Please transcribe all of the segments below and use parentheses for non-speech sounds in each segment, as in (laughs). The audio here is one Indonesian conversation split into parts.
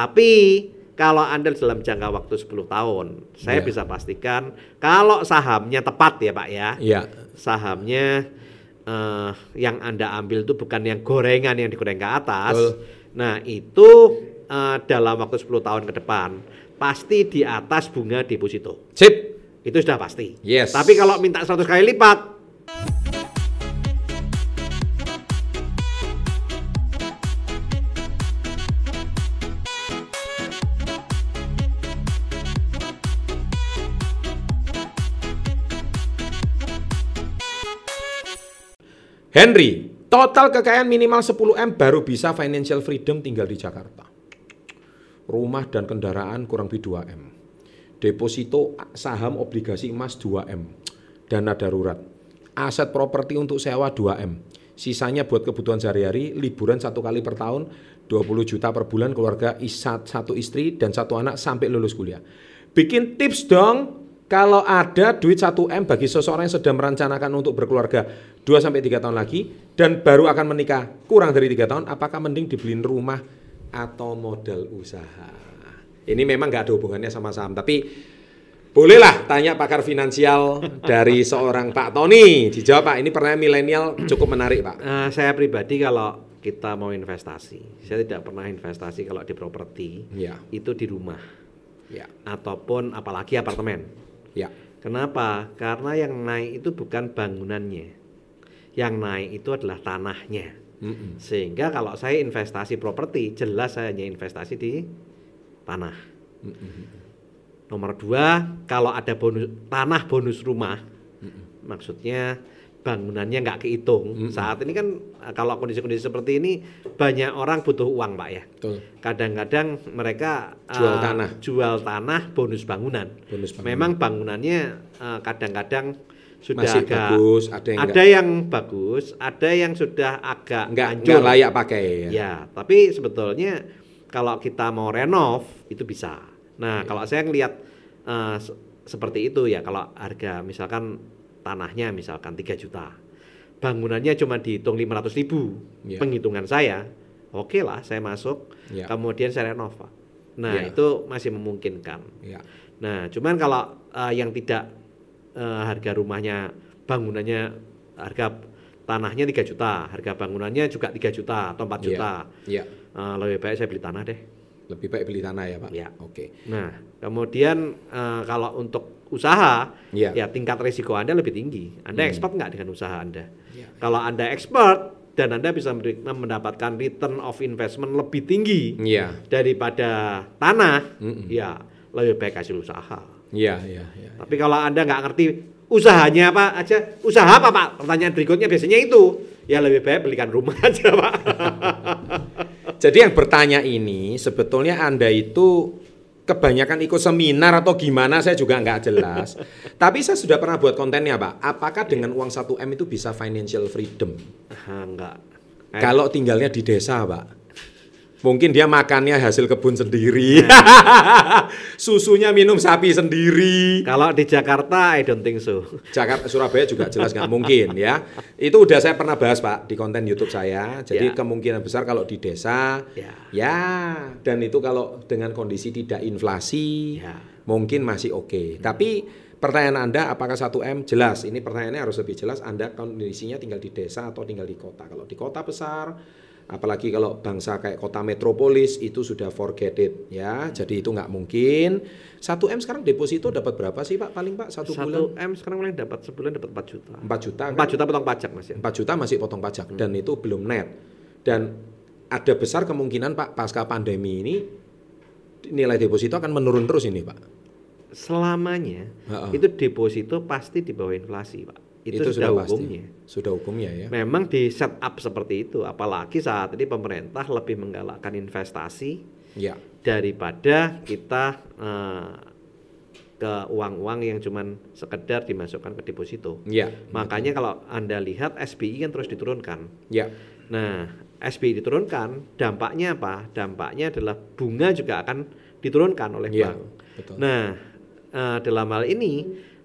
Tapi kalau Anda dalam jangka waktu 10 tahun, saya Iya. bisa pastikan kalau sahamnya tepat ya Pak ya. Iya. Sahamnya eh, yang Anda ambil itu bukan yang gorengan yang digoreng ke atas. Betul. Nah, itu eh, dalam waktu 10 tahun ke depan pasti di atas bunga deposito. Sip. Itu sudah pasti. Yes. Tapi kalau minta 100 kali lipat, Henry, total kekayaan minimal 10M baru bisa financial freedom tinggal di Jakarta. Rumah dan kendaraan kurang lebih 2M. Deposito saham obligasi emas 2M. Dana darurat. Aset properti untuk sewa 2M. Sisanya buat kebutuhan sehari-hari, liburan satu kali per tahun, 20 juta per bulan keluarga satu istri dan satu anak sampai lulus kuliah. Bikin tips dong kalau ada duit 1M bagi seseorang yang sedang merencanakan untuk berkeluarga 2 sampai 3 tahun lagi dan baru akan menikah kurang dari 3 tahun, apakah mending dibeliin rumah atau modal usaha? Ini memang nggak ada hubungannya sama saham, tapi bolehlah tanya pakar finansial dari (laughs) seorang Pak Tony. Dijawab Pak, ini pertanyaan milenial cukup menarik Pak. eh, saya pribadi kalau kita mau investasi, saya tidak pernah investasi kalau di properti, Ya, itu di rumah ya, ataupun apalagi apartemen. Ya. Kenapa? Karena yang naik itu bukan bangunannya. Yang naik itu adalah tanahnya. Mm-mm. Sehingga kalau saya investasi properti, jelas saya hanya investasi di tanah. Nomor dua, kalau ada bonus tanah bonus rumah, maksudnya bangunannya nggak kehitung. Saat ini kan eh, kalau kondisi-kondisi seperti ini banyak orang butuh uang, Pak ya. Kadang-kadang mereka Jual eh, tanah. jual tanah bonus bangunan. Bonus bangunan. Memang bangunannya eh, kadang-kadang sudah Masih agak bagus, ada yang ada yang bagus, ada yang sudah agak Nggak, nggak layak pakai ya. Ya, tapi sebetulnya kalau kita mau renov itu bisa. Nah, kalau saya ngelihat eh, se- seperti itu ya, kalau harga misalkan tanahnya misalkan 3 juta, bangunannya cuma dihitung 500 ribu, Ya. penghitungan saya, oke lah saya masuk, Ya. kemudian saya renov. Nah, Ya. itu masih memungkinkan. Ya. Nah, cuman kalau eh, yang tidak eh, harga rumahnya, bangunannya, harga tanahnya 3 juta, harga bangunannya juga 3 juta atau 4 Iya. juta, Ya. eh, lebih baik saya beli tanah deh. Lebih baik beli tanah ya Pak. Ya. Oke. Nah, kemudian eh, kalau untuk usaha, Iya. ya tingkat risiko Anda lebih tinggi. Anda Hmm. expert nggak dengan usaha Anda? Ya. Kalau Anda expert dan Anda bisa mendapatkan return of investment lebih tinggi Iya. daripada tanah, Mm-mm. ya lebih baik hasil usaha. Iya, iya, iya. Tapi kalau Anda nggak ngerti usahanya apa aja, usaha apa Pak? Pertanyaan berikutnya biasanya itu. Ya lebih baik belikan rumah (laughs) aja Pak. (laughs) Jadi yang bertanya ini sebetulnya Anda itu kebanyakan ikut seminar atau gimana saya juga nggak jelas. (laughs) Tapi saya sudah pernah buat kontennya Pak. Apakah dengan uang 1M itu bisa financial freedom? Ah, enggak. Kalau tinggalnya di desa Pak. Mungkin dia makannya hasil kebun sendiri. (laughs) Susunya minum sapi sendiri. kalau di Jakarta I don't think so. Jakarta Surabaya juga jelas nggak mungkin ya. Itu udah saya pernah bahas Pak di konten YouTube saya. Jadi Ya. kemungkinan besar kalau di desa Ya. ya dan itu kalau dengan kondisi tidak inflasi Ya. mungkin masih oke. Tapi pertanyaan Anda apakah 1M jelas? Ini pertanyaannya harus lebih jelas Anda kondisinya tinggal di desa atau tinggal di kota. Kalau di kota besar apalagi kalau bangsa kayak kota metropolis itu sudah forget it ya. Jadi itu nggak mungkin. 1M sekarang deposito dapat berapa sih Pak paling Pak satu, bulan? 1 M sekarang mulai dapat sebulan dapat 4 juta. 4 juta 4 kan? juta potong pajak Mas ya. 4 juta masih potong pajak dan itu belum net. Dan ada besar kemungkinan Pak pasca pandemi ini nilai deposito akan menurun terus ini Pak. Selamanya Ha-ha. itu deposito pasti di bawah inflasi, Pak. Itu, sudah, pasti. hukumnya. Sudah hukumnya ya. Memang di setup seperti itu, apalagi saat ini pemerintah lebih menggalakkan investasi Ya. daripada kita eh, ke uang-uang yang cuman sekedar dimasukkan ke deposito. Ya. Makanya kalau Anda lihat SBI kan terus diturunkan. Ya. Nah, SBI diturunkan, dampaknya apa? Dampaknya adalah bunga juga akan diturunkan oleh Ya. bank. Betul. Nah, eh, dalam hal ini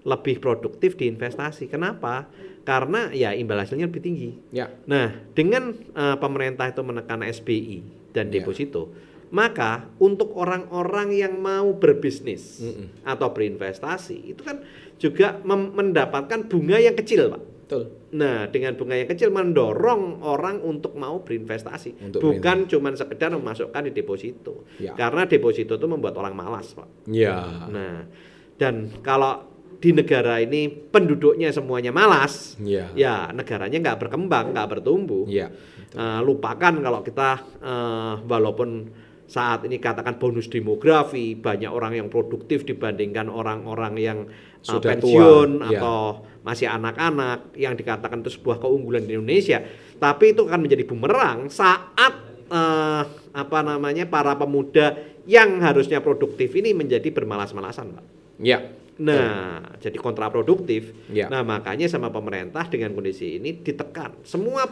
lebih produktif di investasi. Kenapa? Karena ya imbal hasilnya lebih tinggi. Ya. Nah, dengan eh, pemerintah itu menekan SBI dan Ya. deposito, Maka untuk orang-orang yang mau berbisnis atau berinvestasi itu kan juga mendapatkan bunga yang kecil, Pak. Betul. Nah, dengan bunga yang kecil mendorong orang untuk mau berinvestasi, Untuk bukan cuma sekedar memasukkan di deposito. Ya. Karena deposito itu membuat orang malas, Pak. Ya. Nah, dan kalau di negara ini penduduknya semuanya malas, Ya. ya negaranya nggak berkembang, nggak bertumbuh. Ya. Eh, lupakan kalau kita eh, walaupun saat ini katakan bonus demografi banyak orang yang produktif dibandingkan orang-orang yang eh, Sudah pensiun tua, ya. atau masih anak-anak yang dikatakan itu sebuah keunggulan di Indonesia tapi itu akan menjadi bumerang saat eh, apa namanya para pemuda yang harusnya produktif ini menjadi bermalas-malasan Pak. Ya. Nah, jadi kontraproduktif. Ya. Nah, makanya sama pemerintah dengan kondisi ini ditekan. Semua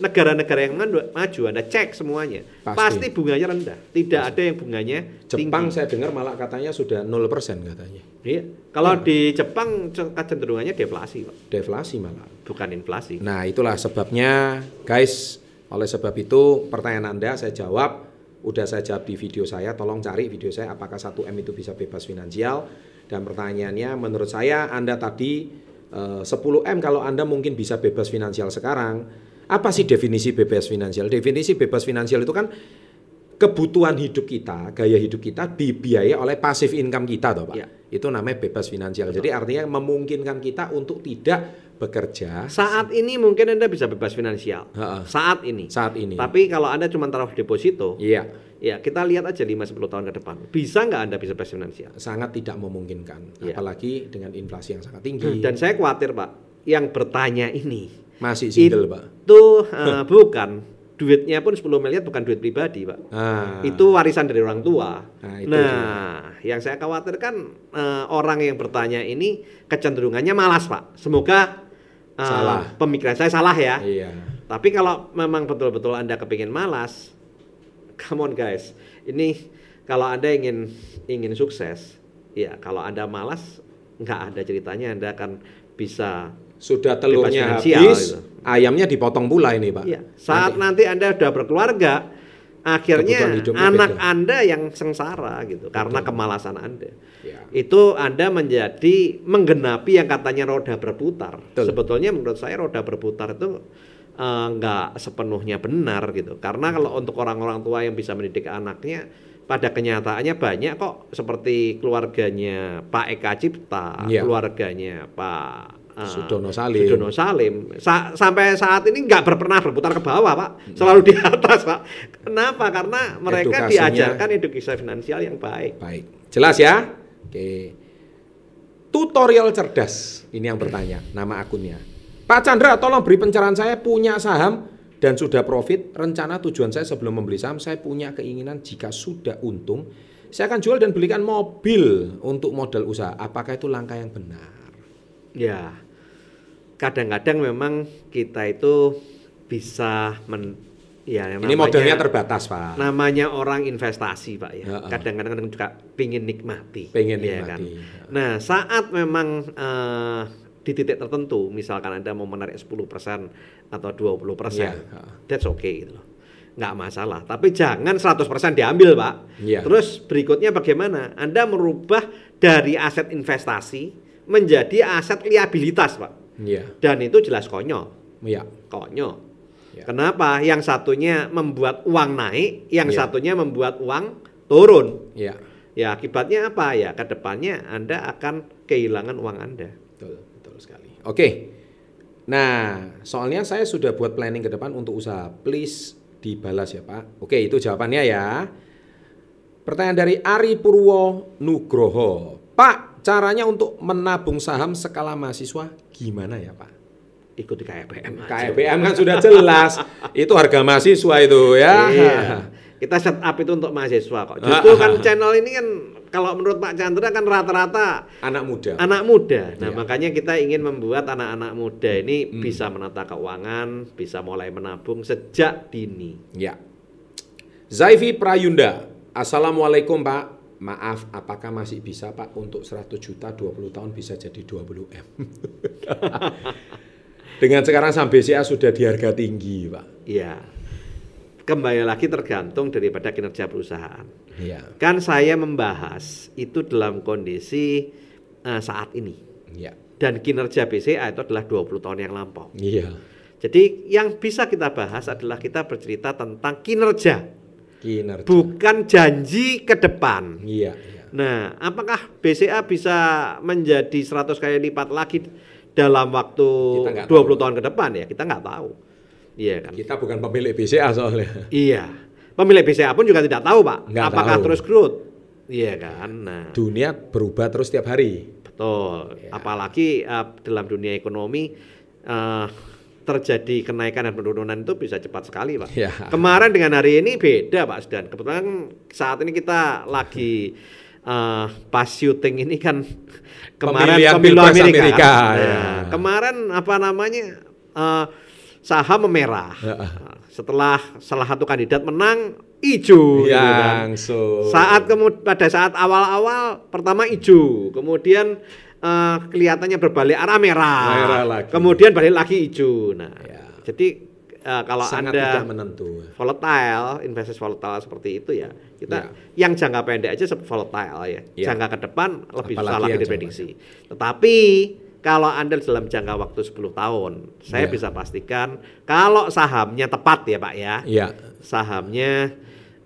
negara-negara yang maju, Anda cek semuanya. Pasti. Pasti, bunganya rendah. Tidak ada yang bunganya Jepang tinggi. saya dengar malah katanya sudah 0% katanya. Iya. Kalau di Jepang kecenderungannya deflasi, Pak. Deflasi malah. bukan inflasi. Nah, itulah sebabnya guys, oleh sebab itu pertanyaan Anda saya jawab, udah saya jawab di video saya, tolong cari video saya apakah 1M itu bisa bebas finansial dan pertanyaannya menurut saya Anda tadi eh, 10M kalau Anda mungkin bisa bebas finansial sekarang, apa sih definisi bebas finansial? Definisi bebas finansial itu kan kebutuhan hidup kita, gaya hidup kita dibiayai oleh pasif income kita toh, Pak. Iya. Itu namanya bebas finansial. Jadi artinya memungkinkan kita untuk tidak bekerja Saat ini mungkin Anda bisa bebas finansial. Ha-ha. Saat ini. saat ini. Tapi kalau Anda cuma taruh deposito, Iya, ya kita lihat aja 5 10 tahun ke depan. Bisa nggak Anda bisa bebas finansial? sangat tidak memungkinkan. Iya. Apalagi dengan inflasi yang sangat tinggi. Dan saya khawatir, Pak, yang bertanya ini Masih single, Pak. itu eh, (laughs) bukan duitnya pun 10 miliar bukan duit pribadi, Pak. Ah, Itu warisan dari orang tua. Nah, Nah, itu yang saya khawatirkan eh, orang yang bertanya ini kecenderungannya malas, Pak. Semoga eh, Salah. pemikiran saya salah ya. Iya. Tapi kalau memang betul-betul Anda kepingin malas, come on guys. Ini kalau Anda ingin ingin sukses, ya kalau Anda malas, nggak ada ceritanya Anda akan bisa Sudah telurnya habis, gitu. ayamnya dipotong pula ini, Pak. Iya, saat nanti. Anda sudah berkeluarga, akhirnya anak beda. Anda yang sengsara gitu karena kemalasan Anda. Ya. Itu Anda menjadi menggenapi yang katanya roda berputar. Betul. Sebetulnya menurut saya roda berputar itu eh, nggak sepenuhnya benar gitu. Karena kalau untuk orang-orang tua yang bisa mendidik anaknya pada kenyataannya banyak kok seperti keluarganya Pak Eka Cipta, Iya. keluarganya Pak eh, Sudono Salim. Sudono Salim. Sa- sampai saat ini nggak pernah berputar ke bawah, Pak. Selalu di atas, Pak. Kenapa? Karena mereka Edukasinya- diajarkan edukasi finansial yang baik. Baik. Jelas ya? Oke. Tutorial cerdas. Ini yang bertanya, nama akunnya. Pak Chandra, tolong beri pencerahan saya punya saham dan sudah profit. Rencana tujuan saya sebelum membeli saham, saya punya keinginan jika sudah untung, saya akan jual dan belikan mobil untuk modal usaha. Apakah itu langkah yang benar? Ya. Kadang-kadang memang kita itu bisa men ya yang Ini namanya- modelnya terbatas, Pak. namanya orang investasi pak ya Ya, kadang-kadang kan juga pingin nikmati Pengen ya nikmati. nah saat memang eh, di titik tertentu misalkan anda mau menarik 10% atau 20% Ya, ah. that's okay gitu loh nggak masalah tapi jangan 100% diambil pak Ya. terus berikutnya bagaimana anda merubah dari aset investasi menjadi aset liabilitas pak Iya. dan itu jelas konyol Iya. konyol. Ya. Kenapa? Yang satunya membuat uang naik, yang Ya. satunya membuat uang turun. Iya. Ya akibatnya apa ya? Ke depannya Anda akan kehilangan uang Anda. Betul. Oke. Nah, soalnya saya sudah buat planning ke depan untuk usaha. Please dibalas ya, Pak. Oke, itu jawabannya ya. Pertanyaan dari Ari Purwo Nugroho. Pak, caranya untuk menabung saham skala mahasiswa gimana ya, Pak? Ikuti KPM. aja. KPM kan sudah jelas. (laughs) itu harga mahasiswa itu ya. Iya. Kita set up itu untuk mahasiswa kok. Justru kan channel ini kan kalau menurut Pak Chandra kan rata-rata Anak muda. anak muda. Nah, Iya. makanya kita ingin membuat anak-anak muda ini Hmm. bisa menata keuangan, bisa mulai menabung sejak dini. Ya. Zaifi Prayunda. Assalamualaikum Pak. Maaf, apakah masih bisa Pak untuk 100 juta 20 tahun bisa jadi 20 M? (laughs) Dengan sekarang saham BCA sudah di harga tinggi Pak. Iya. Kembali lagi tergantung daripada kinerja perusahaan. Iya. Kan saya membahas itu dalam kondisi eh, saat ini. Iya. Dan kinerja BCA itu adalah 20 tahun yang lampau. Iya. Jadi yang bisa kita bahas adalah kita bercerita tentang kinerja, Kinerja. bukan janji ke depan. Iya, iya. Nah, apakah BCA bisa menjadi 100 kali lipat lagi dalam waktu Kita nggak 20 tahu. tahun ke depan ya? Kita nggak tahu. Iya kan? Kita bukan pemilik BCA soalnya. Iya. Pemilik BCA pun juga tidak tahu, Pak. Nggak apakah tahu. terus growth? Iya kan? Nah, Dunia berubah terus tiap hari. betul. Iya. Apalagi eh, dalam dunia ekonomi eh, terjadi kenaikan dan penurunan itu bisa cepat sekali, Pak. Iya. Kemarin dengan hari ini beda, Pak Sdan. Kebetulan saat ini kita lagi eh, pas syuting ini kan kemarin Pemilihan pemilu Amerika. Amerika, Nah, ya. Kemarin apa namanya eh, saham memerah. Ya. Setelah salah satu kandidat menang hijau. gitu kan. Langsung. Saat kemud pada saat awal-awal pertama hijau, kemudian eh, kelihatannya berbalik arah merah, Merah lagi. kemudian balik lagi hijau. Nah, Ya. jadi eh, kalau sangat anda tidak menentu. volatile, investasi volatile seperti itu ya, kita Ya. yang jangka pendek aja volatile ya, Ya. jangka ke depan lebih Apalagi susah lagi yang diprediksi. Tetapi kalau anda dalam jangka waktu 10 tahun, saya Ya. bisa pastikan kalau sahamnya tepat ya pak ya, Iya. sahamnya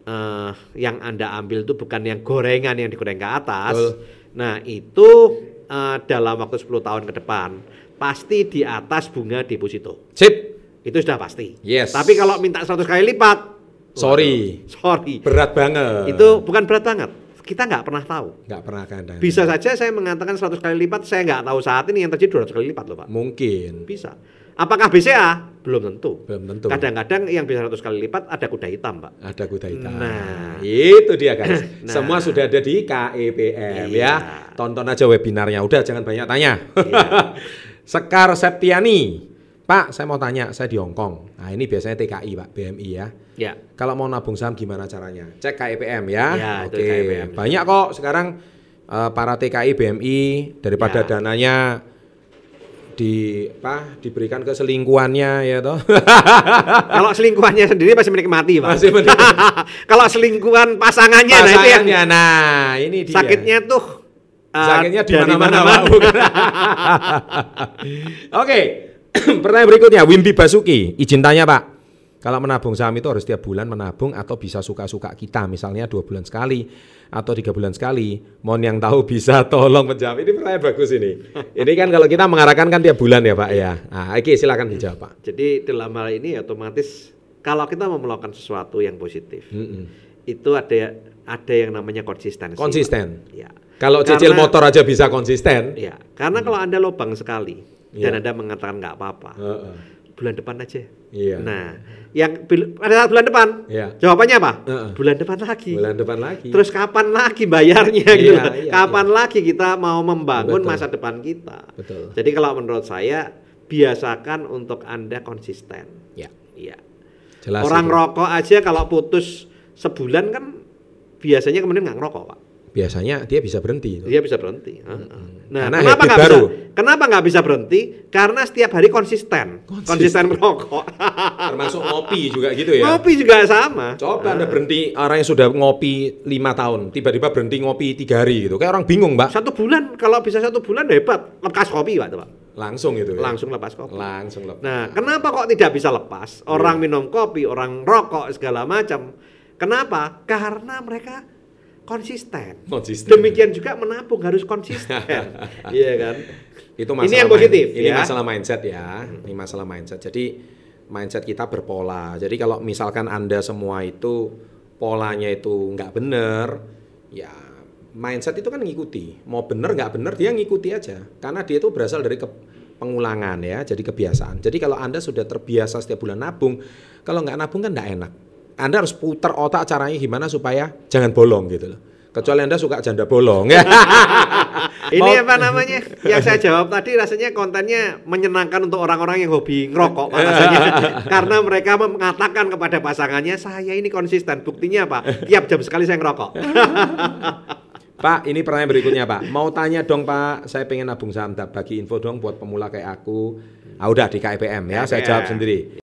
eh, yang Anda ambil itu bukan yang gorengan yang digoreng ke atas. Betul. Nah, itu eh, dalam waktu 10 tahun ke depan pasti di atas bunga deposito. Sip. Itu sudah pasti. Yes. Tapi kalau minta 100 kali lipat, Sorry. waduh, sorry. Berat banget. Itu bukan berat banget. Kita nggak pernah tahu. nggak pernah kan. Bisa saja saya mengatakan 100 kali lipat, saya nggak tahu saat ini yang terjadi 200 kali lipat loh Pak. Mungkin. Bisa. Apakah BCA? Belum tentu. Belum tentu. Kadang-kadang yang bisa 100 kali lipat ada kuda hitam Pak. Ada kuda hitam. Nah. itu dia guys. (laughs) Nah. Semua sudah ada di KEPM Iya. ya. Tonton aja webinarnya. Udah jangan banyak tanya. Iya. (laughs) Sekar Septiani. Pak, saya mau tanya, saya di Hong Kong. Nah, ini biasanya TKI, Pak, BMI ya. Ya. Kalau mau nabung saham gimana caranya? Cek KEPM ya. Ya, itu Oke. KEPM. Banyak kok sekarang eh, para TKI BMI daripada Ya. dananya di apa diberikan ke selingkuhannya ya toh. (laughs) Kalau selingkuhannya sendiri masih menikmati, Pak. Masih menikmati. (laughs) Kalau selingkuhan pasangannya, nah itu yang Pasangannya, nah ini dia. sakitnya tuh uh, Sakitnya di mana-mana. Pak. (laughs) Oke, (clears throat) pertanyaan berikutnya Wimbi Basuki, izin tanya Pak. Kalau menabung saham itu harus tiap bulan menabung atau bisa suka-suka kita, misalnya dua bulan sekali atau tiga bulan sekali. Mohon yang tahu bisa (laughs) tolong menjawab. Ini pertanyaan bagus ini. Ini kan kalau kita mengarahkan kan tiap bulan ya Pak ya. Nah, oke silakan dijawab Pak. Jadi dalam hal ini otomatis kalau kita mau melakukan sesuatu yang positif, Mm-mm. itu ada ada yang namanya konsistensi. Konsisten. Pak. Ya. Kalau cicil motor aja bisa konsisten. Ya, karena kalau Anda lobang sekali Iya. dan Anda mengatakan nggak apa-apa, Heeh. bulan depan aja. Iya. Nah, yang pada saat bulan depan, Iya. jawabannya apa? Heeh. Bulan depan lagi. Bulan depan lagi. Terus kapan lagi bayarnya gitu? Iya, loh. iya, kapan lagi kita mau membangun Betul. masa depan kita? Betul. Jadi kalau menurut saya biasakan untuk Anda konsisten. Ya. Iya. Jelas Orang itu. rokok aja kalau putus sebulan kan biasanya kemudian nggak ngerokok, Pak. Biasanya dia bisa berhenti. Dia bisa berhenti. Heeh. Nah, Karena kenapa nggak bisa? Kenapa nggak bisa berhenti? Karena setiap hari konsisten, Konsisten. konsisten merokok. (laughs) Termasuk ngopi juga gitu ya. Ngopi juga sama. Coba anda berhenti orang yang sudah ngopi lima tahun, tiba-tiba berhenti ngopi tiga hari gitu, kayak orang bingung mbak. Satu bulan, kalau bisa satu bulan hebat. Lepas kopi, Pak. Pak. Langsung gitu. Ya? Langsung lepas kopi. Langsung lepas. Nah, kenapa kok tidak bisa lepas? Orang minum kopi, orang rokok segala macam. Kenapa? Karena mereka konsisten. Konsisten. Demikian juga menabung harus konsisten. (laughs) Iya kan? Itu Ini yang positif, Ini ya. masalah mindset ya. Ini masalah mindset. Jadi mindset kita berpola. Jadi kalau misalkan anda semua itu polanya itu nggak bener, ya mindset itu kan ngikuti. Mau bener nggak bener dia ngikuti aja. Karena dia itu berasal dari ke- pengulangan ya. Jadi kebiasaan. Jadi kalau anda sudah terbiasa setiap bulan nabung, kalau nggak nabung kan nggak enak. Anda harus putar otak caranya gimana supaya jangan bolong gitu loh. Kecuali Anda suka janda bolong ya. (laughs) Ini apa namanya? Yang saya jawab tadi rasanya kontennya menyenangkan untuk orang-orang yang hobi ngerokok Pak, rasanya. (laughs) Karena mereka mengatakan kepada pasangannya, saya ini konsisten. Buktinya apa? Tiap jam sekali saya ngerokok. (laughs) Pak, ini pertanyaan berikutnya Pak. Mau tanya dong Pak, saya pengen nabung saham, bagi info dong buat pemula kayak aku. Ah udah di KIPM ya, saya jawab sendiri.